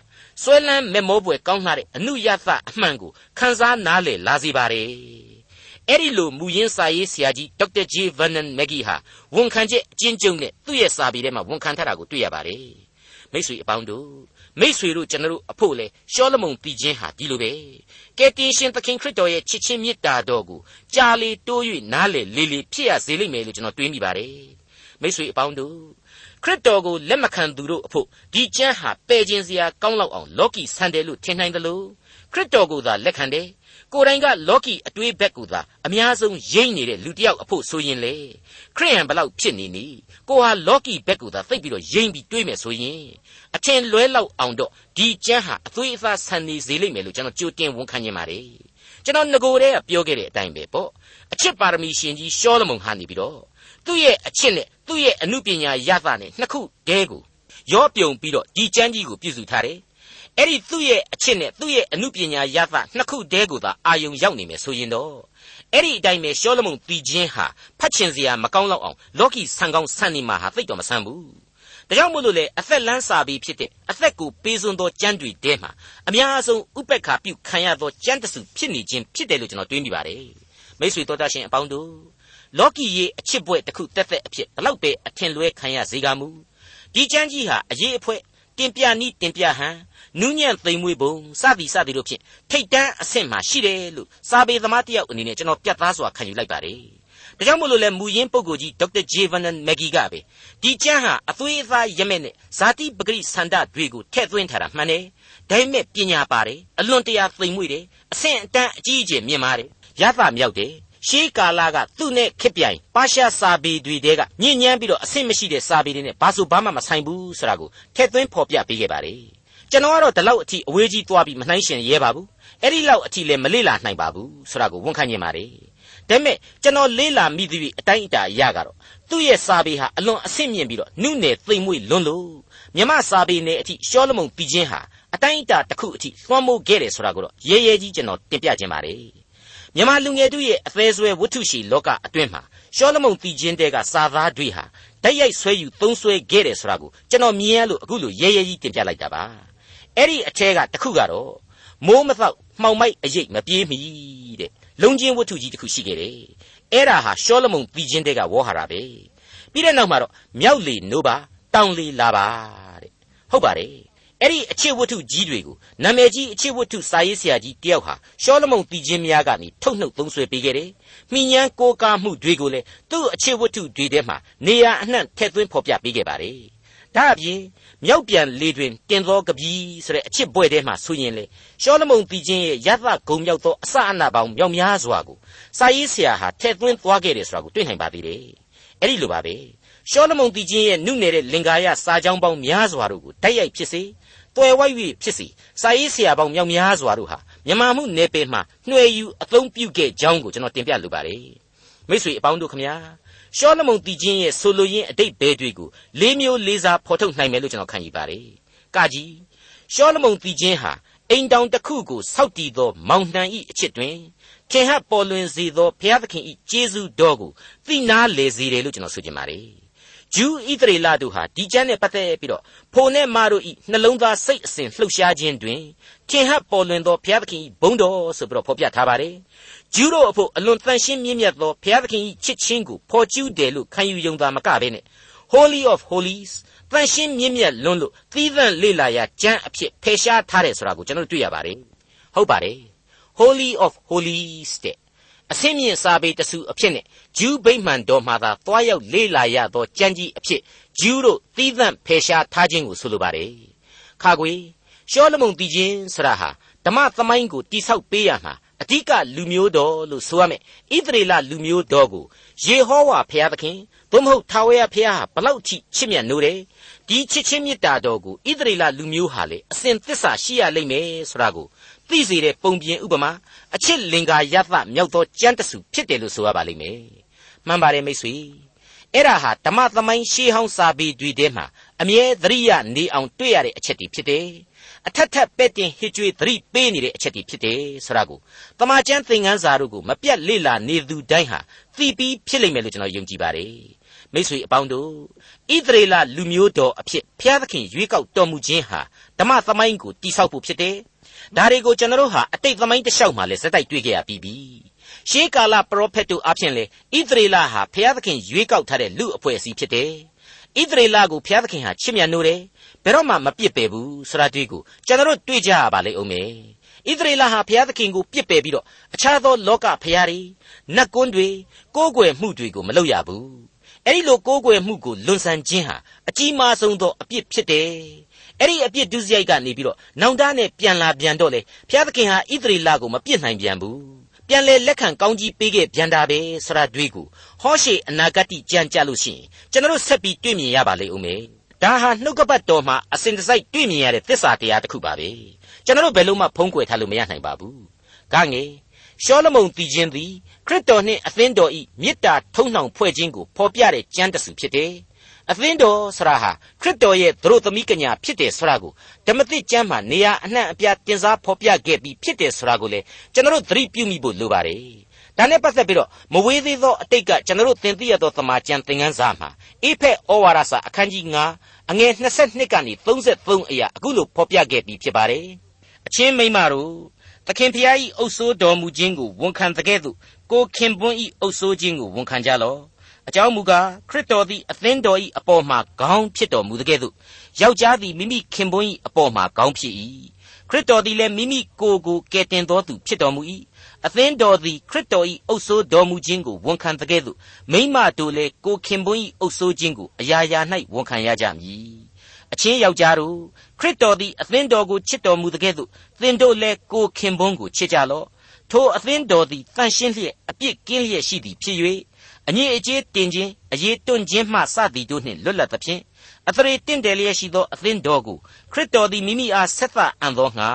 ဆွဲလန်းမေမောပွဲကောင်းလာတဲ့အနုယသအမှန်ကိုခန်းစားနားလေလာစေပါတယ်အဲ့ဒီလိုမူရင်းစာရေးဆရာကြီးဒေါက်တာဂျေဗန်နန်မက်ဂီဟာဝန်ခံချက်အကျဉ်းချုပ်နဲ့သူ့ရဲ့စာပေထဲမှာဝန်ခံထားတာကိုတွေ့ရပါတယ်မိတ်ဆွေအပေါင်းတို့မိတ်ဆွေတို့ကျွန်တော်တို့အဖို့လေရှောလမုန်တည်ခြင်းဟာဒီလိုပဲ ကယ်တင်ရှင်သခင်ခရစ်တော်ရဲ့ချစ်ချင်းမေတ္တာတော်ကိုကြာလေတိုး၍နားလေလေလေဖြစ်ရစေလိမ့်မယ်လို့ကျွန်တော်တွေးမိပါတယ်မိတ်ဆွေအပေါင်းတို့ခရစ်တော်ကိုလက်မခံသူတို့အဖို့ဒီကျမ်းဟာပယ်ခြင်းစရာကောင်းလောက်အောင်လောကီဆန်တယ်လို့ထင်နိုင်တယ်လို့ခရစ်တော်ကိုသာလက်ခံတယ်ကိုယ်တိုင်ကလောကီအတွေးဘက်ကိုသာအများဆုံးရိမ့်နေတဲ့လူတစ်ယောက်အဖို့ဆိုရင်လေခရိယန်ဘလောက်ဖြစ်နေနီကိုဟာလောကီဘက်ကိုသာသိပ်ပြီးတော့ရိမ့်ပြီးတွေးမယ်ဆိုရင် အထင်လွဲလောက်အောင်တော့ဒီကျမ်းဟာအသွေးအသားဆန်နေစေလိမ့်မယ်လို့ကျွန်တော်ကြိုတင်ဝန်ခံခြင်းပါတယ်ကျွန်တော်ငကိုယ်တည်းကပြောခဲ့တဲ့အတိုင်းပဲပေါ့အချစ်ပါရမီရှင်ကြီးရှောလမုန်ဟာနေပြီးတော့သူ့ရဲ့အချစ်နဲ့သူ့ရဲ့အမှုပညာရသနဲ့နှစ်ခုတည်းကိုရောပြုံပြီးတော့ဒီကျမ်းကြီးကိုပြည့်စုံထားတယ်အဲ့ဒီသူ့ရဲ့အချစ်နဲ့သူ့ရဲ့အမှုပညာရသနှစ်ခုတည်းကိုသာအာယုံရောက်နေမယ်ဆိုရင်တော့အဲ့ဒီအတိုင်းပဲရှောလမုန်တီချင်းဟာဖတ်ချင်စရာမကောင်းတော့အောင်လောကီဆန်ကောင်းဆန်နေမှာဟာသိတော့မဆန်ဘူး ဒါကြောင့်မို့လို့လေအသက်လန်းစာပြီးဖြစ်တဲ့အသက်ကိုပေးစွန်းသောကြမ်းတွေတဲမှာအများဆုံးဥပက္ခပြုခံရသောကြမ်းတစုဖြစ်နေခြင်းဖြစ်တယ်လို့ကျွန်တော်တွေးမိပါတယ်မိတ်ဆွေတော်တတ်ရှင်အပေါင်းတို့လောကီရဲ့အချစ်ပွဲတစ်ခုတက်တဲ့အဖြစ်ဘလောက်ပဲအထင်လွဲခံရစေကမူဒီကြမ်းကြီးဟာအရေးအဖွဲတင်ပြနီးတင်ပြဟန်နူးညံ့သိမ်မွေးပုံစသည်စသည်တို့ဖြင့်ထိတ်တန်းအဆင့်မှာရှိတယ်လို့စာပေသမားတယောက်အနေနဲ့ကျွန်တော်ပြတ်သားစွာခံယူလိုက်ပါတယ်။ ဒါကြောင့်မို့လို့လဲမူရင်းပုဂ္ဂိုလ်ကြီးဒေါက်တာဂျေဗန်နန်မက်ဂီကပဲဒီကျမ်းဟာအသွေးအသားရမဲ့နဲ့ဇာတိပဂရိဆန္ဒတွေကိုထည့်သွင်းထားတာမှန်တယ်။ဒါပေမဲ့ပညာပါတယ်အလွန်တရာသိမ်မွေ့တယ်အဆင့်အတန်းအကြီးအကျယ်မြင့်မားတယ်ရသမြောက်တယ်ရှေးကာလကသူ့နဲ့ခစ်ပြိုင်ပါရှားစာပေတွေတဲကညဉ့်ညမ်းပြီးတော့အဆင့်မရှိတဲ့စာပေတွေနဲ့ဘာဆိုဘာမှမဆိုင်ဘူးဆိုတာကိုထည့်သွင်းဖော်ပြပေးခဲ့ပါတယ်ကျွန်တော်ကတော့ဒီလောက်အထိအဝေးကြီးသွားပြီးမနှိုင်းရှင်ရဲပါဘူးအဲ့ဒီလောက်အထိလည်းမလေ့လာနိုင်ပါဘူးဆိုတာကိုဝန်ခံနေပါတယ် ဒါပေမဲ့ကျွန်တော်လေ့လာမိသည့်အတိုင်းအတာရကတော့သူ့ရဲ့စာပေဟာအလွန်အဆင့်မြင့်ပြီးတော့နုနယ်သိမ်မွေ့လွန်းလို့မြမစာပေနယ်အထိရှောလမုန်ပြီးခြင်းဟာအတိုင်းအတာတစ်ခုအထိလွှမ်းမိုးခဲ့တယ်ဆိုတာကိုတော့ရဲရဲကြီးကျွန်တော်တင်ပြခြင်းပါတယ်မြန်မာလူငယ်တို့ရဲ့အသေးဆွဲဝတ္ထုရှိလောကအတွင်းမှာရှောလမုန်တီချင်းတဲကစာသားတွေဟာဓာတ်ရိုက်ဆွဲယူသုံးဆွဲခဲ့တယ်ဆိုတာကိုကျွန်တော်မြင်ရလို့အခုလိုရဲရဲကြီးတင်ပြလိုက်တာပါအဲ့ဒီအထဲကတစ်ခုကတော့မိုးမသောက်မှောင်မိုက်အရေးမပြေးမီတဲ့ လုံချင်းဝတ္ထုကြီးတစ်ခုရှိခဲ့တယ်အဲ့ဒါဟာရှောလမုန်တီချင်းတဲကဝေါ်ဟာတာပဲပြီးတဲ့နောက်မှာတော့မြောက်လေနိုးပါတောင်လေလာပါတဲ့ဟုတ်ပါတယ်အဲ့ဒီအချစ်ဝတ္ထုကြီးတွေကိုနာမည်ကြီးအချစ်ဝတ္ထုစာရေးဆရာကြီးတယောက်ဟာရှောလမုန်တီချင်းများကနေထုတ်နှုတ်သုံးဆွဲပေးခဲ့တယ်။မိညာကိုကားမှုတွေကိုလည်းသူ့အချစ်ဝတ္ထုတွေထဲမှာနေရာအနှံ့ထည့်သွင်းဖော်ပြပေးခဲ့ပါတယ်။ ဒါအပြင်မြောက်ပြန်လေတွင်တင်သောကပီးဆိုတဲ့အချစ်ပွဲထဲမှာဆိုရင်လေရှောလမုန်တီချင်းရဲ့ရသဂုံမြောက်သောအစအနပေါင်းမြောက်များစွာကိုစာရေးဆရာဟာထည့်သွင်းသွားခဲ့တယ်ဆိုတာကိုတွေ့နိုင်ပါသေးတယ်။အဲ့ဒီလိုပါပဲ။ရှောလမုန်တီချင်းရဲ့နုနယ်တဲ့လင်္ကာရစာကြောင်းပေါင်းများစွာတို့ကိုတိုက်ရိုက်ဖြစ်စေတွယ်ဝိုက်၍ဖြစ်စီစာရေးဆရာပေါင်းမြောက်များစွာတို့ဟာမြန်မာမှုနယ်ပယ်မှာနှွယ်ယူအသုံးပြုခဲ့ကြောင်းကိုကျွန်တော်တင်ပြလိုပါတယ်မိတ်ဆွေအပေါင်းတို့ခမညာ ရှောလမုန်တီချင်းရဲ့ဆိုလိုရင်းအတိတ်ဘဲတွေကိုလေးမျိုးလေးစားဖော်ထုတ်နိုင်မယ်လို့ကျွန်တော်ခံယူပါတယ်ကကြီးရှောလမုန်တီချင်းဟာအိမ်တောင်တစ်ခုကိုစောက်တည်သော မောင်နှံဤအချစ်တွင်ခင်ဟပ်ပေါ်လွင်စေသောဘုရားသခင်ဤကျေးဇူးတော်ကိုသိနာလေစေတယ်လို့ကျွန်တော်ဆိုချင်ပါတယ် ဂျူးဣသရေလတို့ဟာဒီကျမ်းနဲ့ပတ်သက်ပြီးတော့ဖိုနဲ့မာတို့ဤနှလုံးသားစိတ်အစဉ်လှုပ်ရှားခြင်းတွင်ထင်ဟပ်ပေါ်လွင်သောဘုရားသခင်ဘုန်းတော်ဆိုပြီးတော့ဖော်ပြထားပါတယ်ဂျူးတို့အဖို့အလွန်တန်ရှင်းမြင့်မြတ်သောဘုရားသခင်ချစ်ချင်းကိုဖော်ကျူးတယ်လို့ခံယူယုံသာမကဘဲနဲ့ Holy of Holies တန်ရှင်းမြင့်မြတ်လွန်းလို့သီးသန့်လေ့လာရာကျမ်းအဖြစ်ဖယ်ရှားထားတယ်ဆိုတာကိုကျွန်တော်တွေ့ရပါတယ်ဟုတ်ပါတယ် Holy of Holies တဲ့ အစင်းမြင့်စာပေတစုအဖြစ်နဲ့ဂျူးဗိမှန်တော်မှာသာသွားရောက်လေ့လာရသောကြံကြီးအဖြစ်ဂျူးတို့သီးသန့်ဖယ်ရှားထားခြင်းကိုဆိုလိုပါတယ်။ခါခွေရှောလမုန်တီချင်းဆရာဟာဓမ္မသမိုင်းကိုတိဆောက်ပေးရမှာအဓိကလူမျိုးတော်လို့ဆိုရမယ်ဣသရေလလူမျိုးတော်ကိုယေဟောဝါဖျားသခင် သို့မဟုတ်ထာဝရဖျားဟာဘလောက်ချစ်ချစ်မြတ်နိုးတယ်ဒီချစ်ချင်းမေတ္တာတော်ကိုဣသရေလလူမျိုးဟာလေအစဉ်သစ္စာရှိရလိမ့်မယ်ဆိုတာကိုသိစေတဲ့ပုံပြင်ဥပမာအချစ်လင်္ကာယသမြောက်သောကြမ်းတဆူဖြစ်တယ်လို့ဆိုရပါလိမ့်မယ်မှန်ပါတယ်မိတ်ဆွေအဲ့ဒါဟာဓမ္မသမိုင်းရှေးဟောင်းစာပေတွေထဲမှာအမြဲသတိရနေအောင်တွေ့ရတဲ့အချက်တွေဖြစ်တယ် အထက်ထက်ပဲ့တင်ဟစ်ကြွေးသတိပေးနေတဲ့အချက်တွေဖြစ်တယ်ဆိုတာကိုတမန်ကျမ်းသင်ခန်းစာတို့ကိုမပြတ်လေ့လာနေသူတိုင်းဟာသိပြီးဖြစ်လိမ့်မယ်လို့ကျွန်တော်ယုံကြည်ပါတယ်မိတ်ဆွေအပေါင်းတို့ဣသရေလလူမျိုးတော်အဖြစ်ဖျားသခင်ရွေးကောက်တော်မူခြင်းဟာဓမ္မသမိုင်းကိုတိဆောက်ဖို့ဖြစ်တယ်ဒါတွေကိုကျွန်တော်တို့ဟာအတိတ်သမိုင်းတစ်လျှောက်မှာလည်းစက်တိုက်တွေ့ကြရပြီးပြီရှေးကာလပရောဖက်တို့အဖြစ်လေဣသရေလဟာဘုရားသခင်ရွေးကောက်ထားတဲ့လူအဖွဲ့အစည်းဖြစ်တယ်ဣသရေလကိုဘုရားသခင်ဟာချစ်မြတ်နိုးတယ် ဘယ်တော့မှမပြစ်ပယ်ဘူးဆိုတာတွေ့ကိုကျွန်တော်တို့တွေ့ကြရပါလိမ့်ဦးမယ်ဣသရေလဟာဘုရားသခင်ကိုပြစ်ပယ်ပြီးတော့အခြားသောလောကဘုရားတွေနတ်ကွန်းတွေကိုးကွယ်မှုတွေကိုမလုပ်ရဘူးအဲ့ဒီလိုကိုးကွယ်မှုကိုလွန်ဆန်ခြင်းဟာအကြီးမားဆုံးသောအပြစ်ဖြစ်တယ်အဲ့ဒီအပြစ်ဒုစရိုက်ကနေပြီးတော့နောင်တနဲ့ပြန်လာပြန်တော့လေဘုရားသခင်ဟာဣသရေလကိုမပြစ်နိုင်ပြန်ဘူးပြန်လဲလက်ခံကောင်းကြီးပေးခဲ့ပြန်တာပဲဆရာတွေးကိုဟောရှေအနာဂတ်ကြံကြလို့ရှိရင်ကျွန်တော်ဆက်ပြီးတွေ့မြင်ရပါလိမ့်ဦးမယ် ဒါဟာနှုတ်ကပတ်တော်မှာအစဉ်တစိုက်တွေ့မြင်ရတဲ့သစ္စာတရားတစ်ခုပါပဲကျွန်တော်ဘယ်လို့မှဖုံးကွယ်ထားလို့မရနိုင်ပါဘူးကငယ်ရှောလမုန်တည်ခြင်းသည်ခရစ်တော်နှင့်အသင်းတော်ဤမေတ္တာထုံးနှောင်ဖွဲ့ခြင်းကိုဖော်ပြတဲ့ကျမ်းတစုဖြစ်တယ်အသင်းတော်ဆရာဟာခရစ်တော်ရဲ့သတို့သမီးကညာဖြစ်တယ်ဆရာကိုဓမ္မသစ်ကျမ်းမှာနေရာအနှံ့အပြားတင်စားဖော်ပြခဲ့ပြီးဖြစ်တယ်ဆရာကိုလေကျွန်တော်သတိပြုမိဖို့လိုပါတယ် ဒါနဲ့ပတ်သက်ပြီးတော့မဝေးသေးသောအတိတ်ကကျွန်တော်သင်သိရသောသမာကျမ်းသင်ခန်းစာမှာအေဖက်ဩဝါဒစာအခန်းကြီး9အငယ်22ကနေ33အရာအခုလိုဖော်ပြခဲ့ပြီးဖြစ်ပါတယ်အချင်းမိမတို့သခင်ဖျားဤအုပ်ဆိုးတော်မူခြင်းကိုဝန်ခံတဲ့ကဲ့သို့ကိုခင်ပွန်းဤအုပ်ဆိုးခြင်းကိုဝန်ခံကြလော့အကြောင်းမူကားခရစ်တော်သည်အသင်းတော်၏အပေါ်မှာခေါင်းဖြစ်တော်မူတဲ့ကဲ့သို့ယောက်ျားသည်မိမိခင်ပွန်း၏အပေါ်မှာခေါင်းဖြစ်၏ခရစ်တော်သည်လည်းမိမိကိုယ်ကိုကယ်တင်တော်သူဖြစ်တော်မူ၏ အသင်းတော်သည်ခရစ်တော်၏အုပ်ဆိုးတော်မူခြင်းကိုဝန်ခံတဲ့ကဲ့သို့မိမတို့လည်းကိုခင်ပွန်း၏အုပ်ဆိုးခြင်းကိုအရာရာ၌ဝန်ခံရကြမည်အချင်းယောက်ျားတို့ခရစ်တော်သည်အသင်းတော်ကိုချစ်တော်မူတဲ့ကဲ့သို့သင်တို့လည်းကိုခင်ပွန်းကိုချစ်ကြလော့ထိုအသင်းတော်သည်တန်ရှင်းလျက်အပြစ်ကင်းလျက်ရှိသည်ဖြစ်၍အငြိအကျေးတင်ခြင်းအရေးတွန့်ခြင်းမှစသည်တို့နှင့်လွတ်လပ်သဖြင့်အသရေတင့်တယ်လျက်ရှိသောအသင်းတော်ကိုခရစ်တော်သည်မိမိအားဆက်သအံ့သောငါ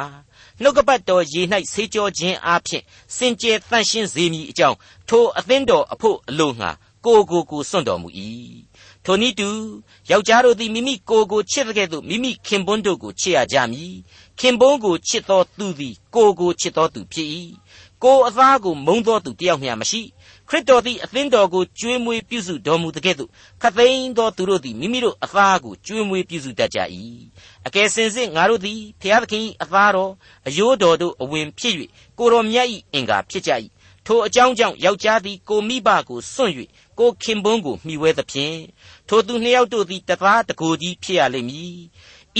နှုတ်ကပတ်တော်ရေ၌ဆေးကြောခြင်းအားဖြင့်စင်ကြယ်တန့်ရှင်းစေမည်အကြောင်းထိုအသင်းတော်အဖို့အလို့ငါကိုကိုကိုစွန့်တော်မူ၏ထိုနည်းတူယောက်ျားတို့သည်မိမိကိုယ်ကိုချစ်တဲ့ကဲ့သို့မိမိခင်ပွန်းတို့ကိုချစ်ရကြမည်ခင်ပွန်းကိုချစ်သောသူသည်ကိုယ်ကိုချစ်သောသူဖြစ်၏ကိုယ်အသားကိုမုန်းသောသူတယောက်မျှမရှိ ခရစ်တော်သည်အသင်းတော်ကိုကျွေးမွေးပြုစုတော်မူတဲ့ကဲ့သို့ခသိန်းသောသူတို့သည်မိမိတို့အသားကိုကျွေးမွေးပြုစုတတ်ကြ၏အကယ်စင်စစ်ငါတို့သည်ဖျားသခင်၏အသားတော်အယိုးတော်တို့အဝင်ဖြစ်၍ကိုတော်မြတ်၏အင်္ဂါဖြစ်ကြ၏ထိုအကြောင်းကြောင့်ယောက်ျားသည်ကိုမိဘကိုစွန့်၍ကိုခင်ပွန်းကိုမှီဝဲသဖြင့်ထိုသူနှစ်ယောက်တို့သည်တသားတကိုယ်ကြီးဖြစ်ရလိမ့်မည်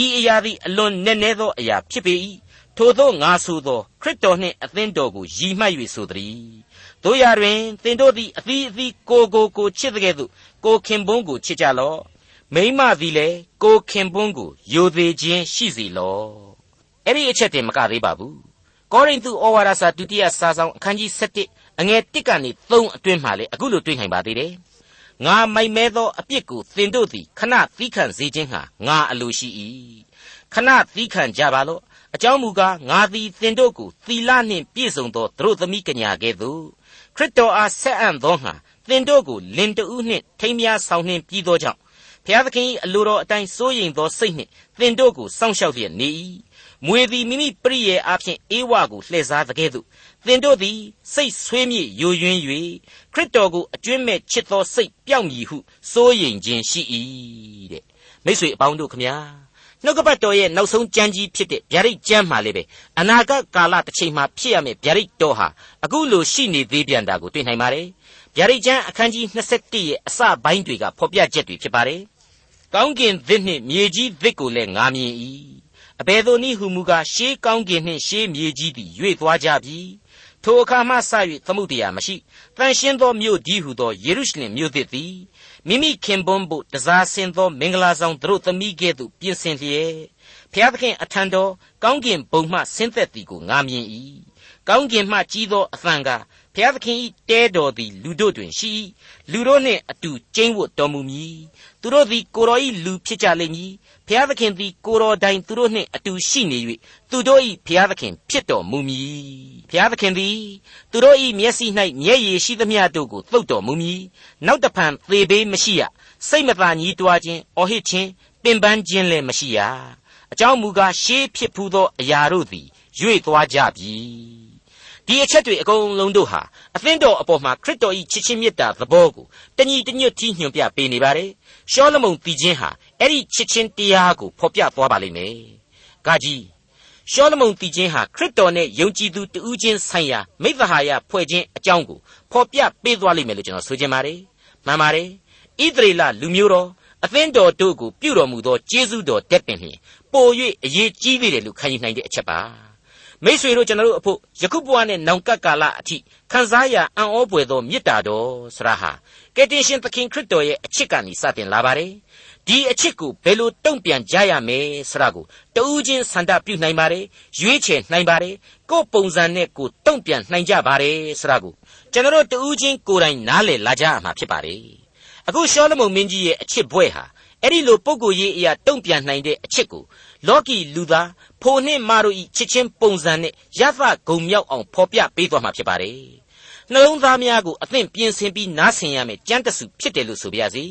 ဤအရာသည်အလွန်နက်နဲသောအရာဖြစ်ပေ၏ ထိုသောငါဆိုသောခရစ်တော်နှင့်အသင်းတော်ကိုရည်မှတ်၍ဆိုသည်တို့ရတွင်သင်တို့သည်အသီးအသီးကိုကိုကိုချစ်တဲ့ကဲ့သို့ကိုခင်ပွန်းကိုချစ်ကြလော့မိမသည်လည်းကိုခင်ပွန်းကိုယိုသေးခြင်းရှိစေလော့အဲ့ဒီအချက်တင်မကသေးပါဘူးကောရိန္သုဩဝါဒစာဒုတိယစာဆောင်အခန်းကြီး7အငယ်1ကနေ3အတွင်းမှာလေအခုလိုတွေ့နိုင်ပါသေးတယ်ငါမိုက်မဲသောအပြစ်ကိုသင်တို့သည်ခဏသီးခံစေခြင်းဟာငါအလိုရှိ၏ခဏသီးခံကြပါလော့ အကြောင်းမူကားငါသည်သင်တို့ကိုသီလနှင့်ပြည့်စုံသောသူတို့သမီးကညာကဲ့သို့ခရစ်တော်အားဆက်အံ့သောငါသင်တို့ကိုလင်တူးနှင့်ထိမ်းမြားဆောင်နှင့်ပြီးသောကြောင့်ဘုရားသခင်၏အလိုတော်အတိုင်းစိုးရိမ်သောစိတ်နှင့်သင်တို့ကိုစောင့်ရှောက်လျက်နေ၏မွေသည်မိမိပရိယေအားဖြင့်အေဝါကိုလှည့်စားတဲ့ကဲ့သို့သင်တို့သည်စိတ်ဆွေးမြေ့ယိုယွင်း၍ခရစ်တော်ကိုအကျွင့်မဲ့ချစ်သောစိတ်ပြောင်းမည်ဟုစိုးရိမ်ခြင်းရှိ၏တဲ့မိတ်ဆွေအပေါင်းတို့ခမညာ နှုတ်ကပတ်တော်ရဲ့နောက်ဆုံးကြမ်းကြီးဖြစ်တဲ့ဗျာဒိတ်ကျမ်းမှာလည်းပဲအနာဂတ်ကာလတစ်ချိန်မှာဖြစ်ရမယ့်ဗျာဒိတ်တော်ဟာအခုလိုရှိနေသေးပြန်တာကိုတွေ့နိုင်ပါတယ်ဗျာဒိတ်ကျမ်းအခန်းကြီး27ရဲ့အစပိုင်းတွေကဖော်ပြချက်တွေဖြစ်ပါတယ်ကောင်းကင်သစ်နှင့်မြေကြီးသစ်ကိုလည်းငာမြင်၏အဘယ်သို့နည်းဟုမူကားရှေးကောင်းကင်နှင့်ရှေးမြေကြီးသည်ရွေ့သွားကြပြီထိုအခါမှစ၍သမှုတရားမရှိတန်ရှင်းသောမြို့ဒီဟုသောယေရုရှလင်မြို့သစ်သည် မိမိခင်ပွန်းဖို့တစားဆင်သော မင်္ဂလာဆောင်တို့သမီးကဲ့သို့ပြင်ဆင်လျက်ဖျားသခင်အထံတော်ကောင်းကင်ဘုံမှဆင်းသက်သည်ကိုငာမြင်၏ကောင်းကင်မှကြီးသောအသံကဘုရားသခင်၏တဲတော်သည်လူတို့တွင်ရှိ၏လူတို့နှင့်အတူကျင်းဝတ်တော်မူမည်သူတို့သည်ကိုတော်၏လူဖြစ်ကြလိမ့်မည် ဘုရားသခင်သည်ကိုတော်တိုင်သူတို့နှင့်အတူရှိနေ၍သူတို့၏ဘုရားသခင်ဖြစ်တော်မူမည်ဘုရားသခင်သည်သူတို့၏မျက်စိ၌မျက်ရည်ရှိသမျှတို့ကိုသုတ်တော်မူမည်နောက်တဖန်သေဘေးမရှိရစိတ်မသာညည်းတွားခြင်းအော်ဟစ်ခြင်းပင်ပန်းခြင်းလည်းမရှိရအကြောင်းမူကားရှေးဖြစ်ဖူးသောအရာတို့သည်ရွေ့သွားကြပြီဒီအချက်တွေအကုန်လုံးတို့ဟာအသင်းတော်အပေါ်မှာခရစ်တော်၏ချစ်ချင်းမေတ္တာသဘောကိုတညီတညွတ်တီးညွှန်ပြပေးနေပါတယ်။ရှောလမုန်တည်ခြင်းဟာ အဲ့ဒီချစ်ချင်းတရားကိုဖော်ပြသွားပါလိမ့်မယ်။ဂါကြီးရှောလမုန်တည်ခြင်းဟာခရစ်တော်နဲ့ယုံကြည်သူတူးချင်းဆိုင်ရာမိသဟာယဖွဲ့ခြင်းအကြောင်းကိုဖော်ပြပေးသွားလိမ့်မယ်လို့ကျွန်တော်ဆိုချင်ပါတယ်။မှန်ပါတယ်။ဣသရေလလူမျိုးတော်အသင်းတော်တို့ကိုပြုတော်မူသောကျေးဇူးတော်တက်ပင်လျင်ပို၍အရေးကြီးသေးတယ်လို့ခံယူနိုင်တဲ့အချက်ပါမိษွေတို့ကျွန်တော်တို့အဖို့ယခုဘဝနဲ့နောင်ကပ်ကာလအထိခံစားရအံ့ဩပွေသောမေတ္တာတော်ဆရာဟာကယ်တင်ရှင်သခင်ခရစ်တော်ရဲ့အချစ်ကနေစတင်လာပါတယ် ဒီအချစ်ကိုဘယ်လိုတုံ့ပြန်ကြရမယ်ဆိုတာကိုတူးချင်းဆန္ဒပြုနိုင်ပါတယ်ရွေးချယ်နိုင်ပါတယ်ကိုယ်ပုံစံနဲ့ကိုယ်တုံ့ပြန်နိုင်ကြပါတယ်ဆိုတာကိုကျွန်တော်တို့တူးချင်းကိုယ်တိုင်နားလည်လာကြရမှာဖြစ်ပါတယ်အခုရှောလမုန်မင်းကြီးရဲ့အချစ်ဘွဲ့ဟာအဲ့ဒီလိုပုံကိုရေးအရာတုံ့ပြန်နိုင်တဲ့အချစ်ကိုလောကီလူသားဖိုနှင့်မာတို့ဤချစ်ချင်းပုံစံနဲ့ရသဂုံမြောက်အောင်ဖော်ပြပေးသွားမှာဖြစ်ပါတယ်နှလုံးသားများကိုအသင့်ပြင်ဆင်ပြီးနားဆင်ရမယ်ကြမ်းတဆူဖြစ်တယ်လို့ဆိုပါရစေ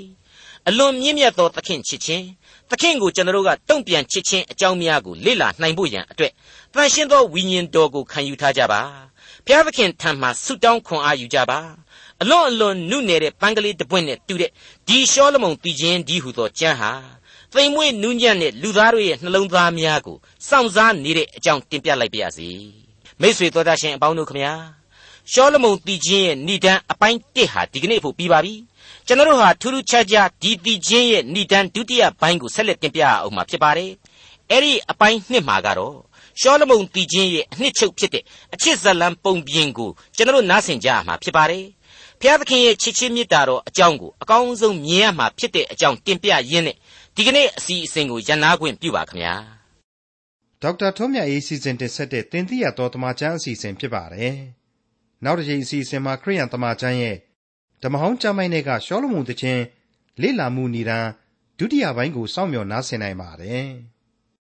အလွန်မြင့်မြတ်သောသခင်ချစ်ခြင်းသခင်ကိုကျွန်တော်တို့ကတုံ့ပြန်ချစ်ခြင်းအကြောင်းများကိုလေ့လာနိုင်ဖို့ရန်အတွက်တန်ရှင်းသောဝိညာဉ်တော်ကိုခံယူထားကြပါဘုရားသခင်ထံမှဆုတောင်းခွန်အားယူကြပါအလွန်အလွန်နုနယ်တဲ့ပန်းကလေးတစ်ပွင့်နဲ့တူတဲ့ဒီရှောလမုန်တည်ခြင်းဒီဟုသောကျမ်းဟာသိမ်မွေ့နူးညံ့တဲ့လူသားတို့ရဲ့နှလုံးသားများကိုစောင့်စားနေတဲ့အကြောင်းတင်ပြလိုက်ပါရစေမိတ်ဆွေတော်တတ်ရှင်အပေါင်းတို့ခမညာရှောလမုန်တည်ခြင်းရဲ့ဏိဒံအပိုင်း1ဟာဒီကနေ့ဖို့ပြီးပါပြီ ကျွန်တော်တို့ဟာထူးထူးခြားခြားဒီတည်ခြင်းရဲ့ဏိဒံဒုတိယပိုင်းကိုဆက်လက်တင်ပြအောင်မှာဖြစ်ပါတယ်အဲ့ဒီအပိုင်း1မှာကတော့ရှောလမုန်တည်ခြင်းရဲ့အနှစ်ချုပ်ဖြစ်တဲ့အချစ်ဇလံပုံပြင်ကိုကျွန်တော်တို့နားဆင်ကြရမှာဖြစ်ပါတယ်ဖျားသခင်ရဲ့ချစ်ချင်းမေတ္တာတော်အကြောင်းကိုအကောင်းဆုံးမြင်ရမှာဖြစ်တဲ့အကြောင်းတင်ပြရင်းနဲ့ဒီကနေ့အစီအစဉ်ကိုရန်နာခွင့်ပြုပါခင်ဗျာဒေါက်တာထွန်းမြတ်အေးစီစဉ်တင်ဆက်တဲ့တင်ပြတော်တမချန်းအစီအစဉ်ဖြစ်ပါတယ်နောက်တစ်ချိန်အစီအစဉ်မှာခရိယန်တမချန်းရဲ့ ဓမ္မဟောင်းကျမ်းပိုင်းတွေကရှောလမုန်တခြင်းလေ့လာမှုနေတန်းဒုတိယပိုင်းကိုစောင့်မျှော်နားဆင်နိုင်ပါတယ်။